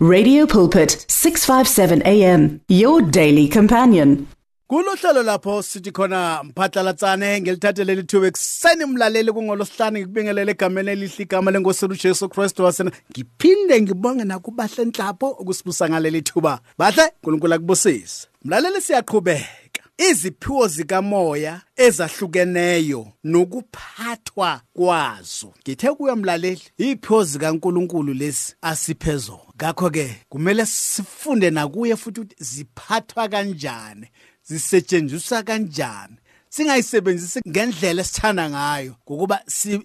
Radio Pulpit 657 AM your daily companion. Kulohlelo lapho sithi khona mphatlalatsane ngelithathele lithuba ekuseni umlaleli kungolosihlanu ngikubingelele egameni elihle igama lenkosi uJesu Kristu wasena. Ngiphinde ngibonge nakubahle enhlapho ukusibusa ngaleli thuba. Bahle uNkulunkulu akubusise. Mlaleli siyaqhubeka. Iziphiwo zikamoya ezahlukeneyo nokuphathwa kwazo. Ngithe kuyo mlaleli iphiwo zikaNkulunkulu lesi asiphezolo ngakho ke kumele sifunde nakuye futhi ukuthi ziphathwa kanjani zisetshenziswa kanjani. Singayisebenzisi ngendlela esithanda ngayo ngokuba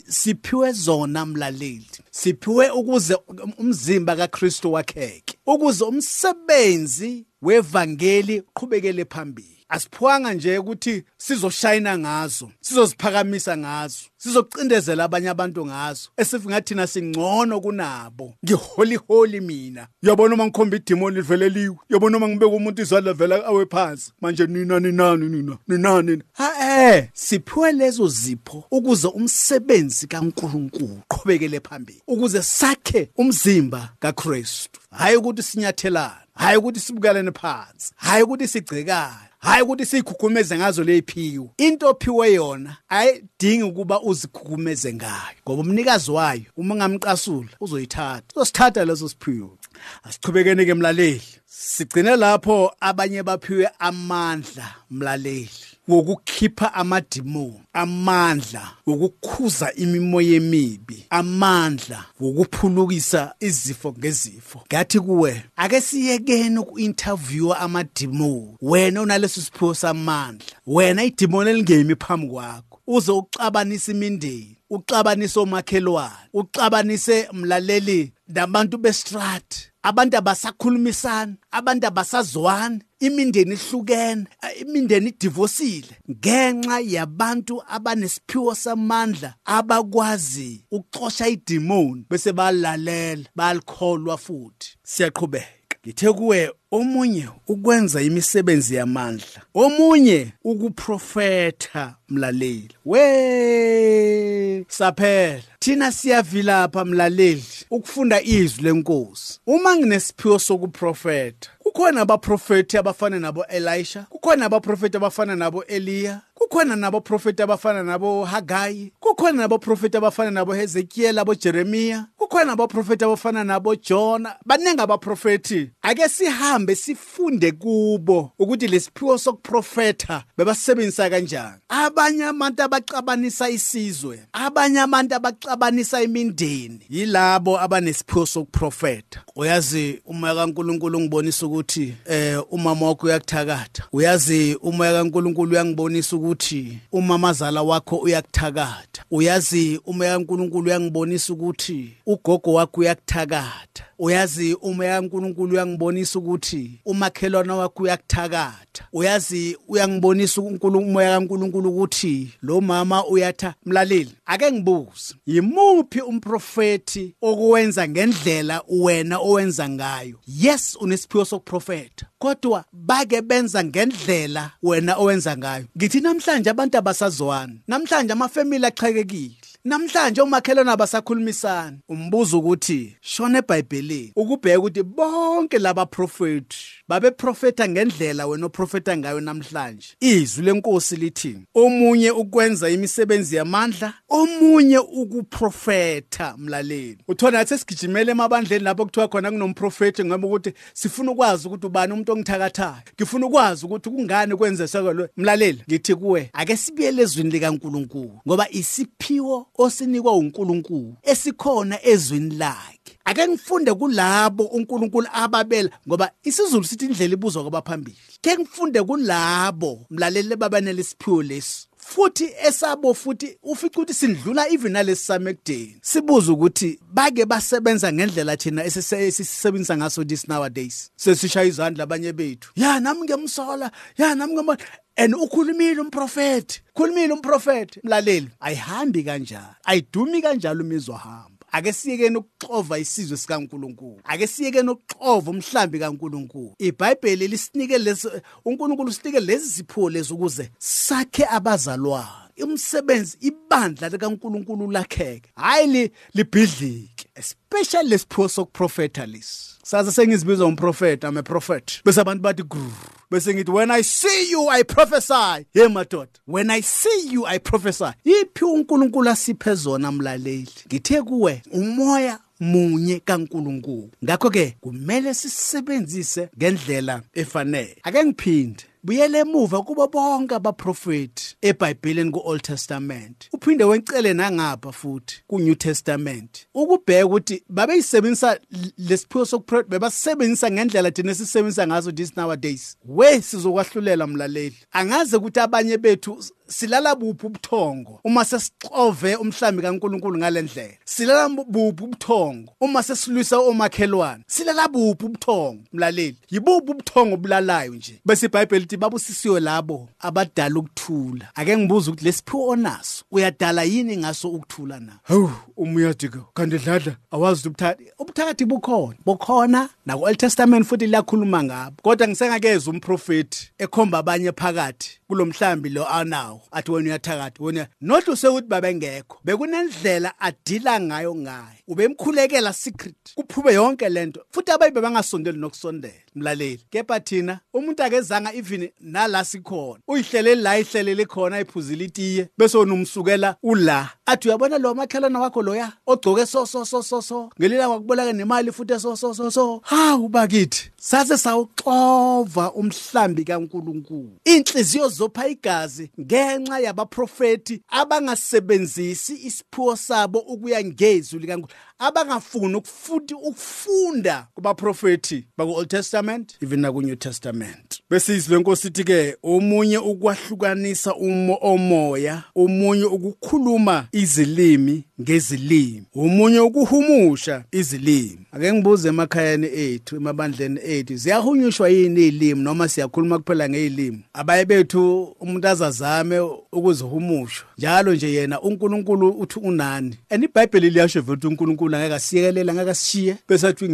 siphiwe zona mlaleli. Siphiwe ukuze umzimba kaKristu wakheke ukuze umsebenzi wevangeli uqhubekele phambili. Asiphuwanga nje ukuthi sizoshayina ngazo sizoziphakamisa ngazo sizoqindezela abanye abantu ngazo. Esithi ngathina singcono kunabo. Ngiholi holi mina. Uyabona uma ngikhomba idemoni livele liwe? Uyabona uma ngibeka umuntu izandla vela awe phansi? Manje nina ninani nina ninani ha eh siphiwe lezo zipho ukuze umsebenzi kaNkuluNkulu qhubekele phambili ukuze sakhe umzimba kaKristu. Hayi ukuthi sinyathelane hayi ukuthi sibukalene phansi hayi ukuthi sigcekane. Hayi ukuthi sikhukhukumeze ngazo lephiwo into ophiwe yona ayidingi ukuba uzikhukumeze ngayo ngoba umnikazi wayo uma ngamqasula uzoyithatha. Uzosithatha leso siphiwo. Asichubekene ke mlaleli. Sigcine lapho abanye baphiwe amandla mlaleli. Wokukhipha amadimoni amandla wokukhuza imimoya emibi amandla wokuphulukisa izifo ngezifo. Ngathi kuwe ake siyekene uku-interviewa amadimoni wena unaleso siphiwo samandla. Wena idimoni elingemi phambi kwakho. Uze ucabanise imindeni ucabanise omakhelwane ucabanise mlaleli nabantu bestrat abantu abasakhulumisana abantu abasazwani imindeni ihlukene imindeni idivosile. Ngenxa yabantu abanesiphiwo samandla abakwazi ukuxosha idemoni bese balalela balikholwa futhi. Siyaqhubeka. Ngithe kuwe omunye ukwenza imisebenzi yamandla omunye ukuprofetha mlaleli. We saphela. Thina siyavilapha mlaleli ukufunda izwi lenkosi. Uma nginesiphiwo sokuprofetha kukhona abaprofethi abafana nabo Elisha kukhona abaprofethi abafana nabo Eliya kukhona nabaprofeti abafana nabo Hagayi kukhona nabaprofeti abafana nabo Hezekiel abo Jeremiah kukhona abaprofeti abafana nabo Jona baningi abaprofeti ake sihambe sifunde kubo ukuthi lesiphiwo sokuprofetha bebasebenzisa kanjani. Abanye abantu abaxabanisa isizwe abanye abantu abaxabanisa imindeni yilabo abanesiphiwo sokuprofetha uyazi umoya kaNkuluNkulu ngibonisa ukuthi eh umama wakho uyakuthakatha. Uyazi umoya kaNkuluNkulu uyangibonisa ukuthi umamazala wakho uyakuthakatha. Uyazi umoya kaNkuluNkulu uyangibonisa ukuthi ugogo wakho uyakuthakatha. Uyazi umoya kaNkuluNkulu uyangibonisa ukuthi umakhelwane wakho uyakuthakatha. Uyazi uyangibonisa uNkulunkulu umoya kaNkuluNkulu ukuthi lo mama uyatha. Mlaleli ake ngibuze yimuphi umprofeti okuwenza ngendlela wena owenza ngayo? Yes unesiphiwo sokuprofeta kodwa bake benza ngendlela wena owenza ngayo. Ngithi namhlanje abantu abasazwani namhlanje amafamily aqhekekile namhlanje umakhelwane abasakhulumisana umbuzo ukuthi shona eBhayibhelini ukubheka ukuthi bonke laba prophet babe profeta ngendlela wena oprofeta ngayo namhlanje. Izwi lenkosi lithi omunye ukwenza imisebenzi yamandla omunye ukuprofeta mlaleli. Uthona ngathi sigijimele emabandleni lapho kuthiwa khona kunomprofeti ngoba ukuthi sifuna ukwazi ukuthi ubani umuntu ongithakathayo. Ngifuna ukwazi ukuthi kungani kwenze sekelo mlaleli ngithi kuwe ake sibiyele ezwini likaNkuluNkulu ngoba isiphiwo osinikwa uNkulunkulu esikhona ezwini lakhe. Ake ngifunde kulabo uNkulunkulu ababela ngoba isizulu sithi indlela ibuzwa kwabaphambili ke ngifunde kulabo mlaleli babanele isiphiwo lesi. Futhi esabo futhi ufica ukuthi sindlula even nalesi samekudeni sibuza ukuthi bake basebenza ngendlela thina esisebenzisa ngaso this nowadays. Sesishaya izandla abanye bethu. Ya nami ngemsola. Ya nami ngembona and ukhulumile umprofeti khulumile umprofeti mlaleli ayihambi kanjalo. Ayidumi kanjalo imizwa hamba ake siyekeni ukuxova isizwe sikaNkuluNkulu. Ake siyekeni ukuxova umhlambi kaNkuluNkulu. iBhayibheli lisinike lezi uNkulunkulu usinike lezi zipho lezi ukuze sakhe abazalwane. Umsebenzi ibandla likaNkuluNkulu lakheke. Hayi libhidlike. Especially lesipho sokuprofeta lesi saze sengizibiza umprofeta I'm a prophet. Bese abantu bathi grrr bese ngithi when i see you i prophesy. Hey madoda when i see you i prophesy. Iphi uNkulunkulu asiphe zona mlaleli? Ngithe kuwe umoya munye kaNkuluNkulu. Ngakho ke kumele sisebenzise ngendlela efanele. Ake ngiphinde. Buyele emuva kubo bonke abaprofeti eBhayibhelini kuOld Testament. Uphinde wencele nangapha futhi kuNew Testament. Ukubheka ukuthi babeyisebenzisa lesiphiwo sokuprofeti bebasebenzisa ngendlela thina sisebenzisa ngazo this nowadays. We sizokwahlulela mlaleli. Angaze ukuthi abanye bethu silala buphi ubuthongo uma sesixove umhlambi kaNkuluNkulu ngalendlela silala buphi ubuthongo uma sesilwisa omakhelwane. Silala buphi ubuthongo mlaleli? Yibuphi ubuthongo bulalayo nje? Bese iBhayibheli lithi babusisiwe labo abadala ukuthula. Ake ngibuza ukuthi lesiphiwo onaso uyadala yini ngaso ukuthula na? Hawu umuyadika kanti dladla awazi ubuthakathi ubuthakathi bukhona. Bukhona naku Old Testament futhi liyakhuluma ngabo. Kodwa ngisengakeza umprofeti ekhomba abanye phakathi. Kulomhlambi lo anawo athi wena uyathakatha wena not usekuthi babengekho bekunendlela adila ngayo ngayo ubemkhulekela secret kuphume yonke lento futhi abayibe bangasondeli nokusondela. Mlaleli kepha thina umuntu akezanga even nala sikhona uyihleleli la ihlelele khona iphuzile itiye bese unomsukela ula. Athi uyabona lo makhelana wakho loya ogcoke so so so so so ngelila kwakuboleka nemali futhi so so so so. Hawu bakithi. Sase sawuxova umhlambi kaNkuluNkulu. Inhliziyo zopha igazi ngenxa yabaprofeti abangasebenzisi isiphuwo sabo ukuya ngezwi likaNkulunkulu abangafuni ukufuthi ukufunda kubaprofeti baku Old Testament even naku New Testament. Bese izwe inkosi ithi ke omunye ukwahlukanisa umo omoya omunye ukukhuluma izilimi ngezilimi omunye ukuhumusha izilimi. Ake ngibuze emakhayeni ethu emabandleni ethu ziyahunyushwa yini izilimi noma siyakhuluma kuphela ngezilimi abaye bethu umuntu azazame ukuzihumusha. Njalo nje yena uNkulunkulu uthi unani? And iBhayibheli liyasho ukuthi uNkulunkulu angeke asiyekelela angeke asishiye bese athi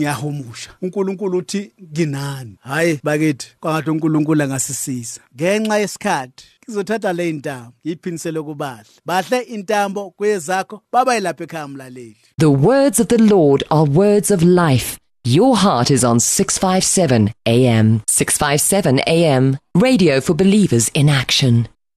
uNkulunkulu uthi nginani bakithi kwangathi uNkulunkulu angasisiza ngenxa yesikhathi le kubahle bahle intambo ekhaya mlaleli The words of the Lord are words of life. Your heart is on 657 AM. 657 AM. Radio for believers in action.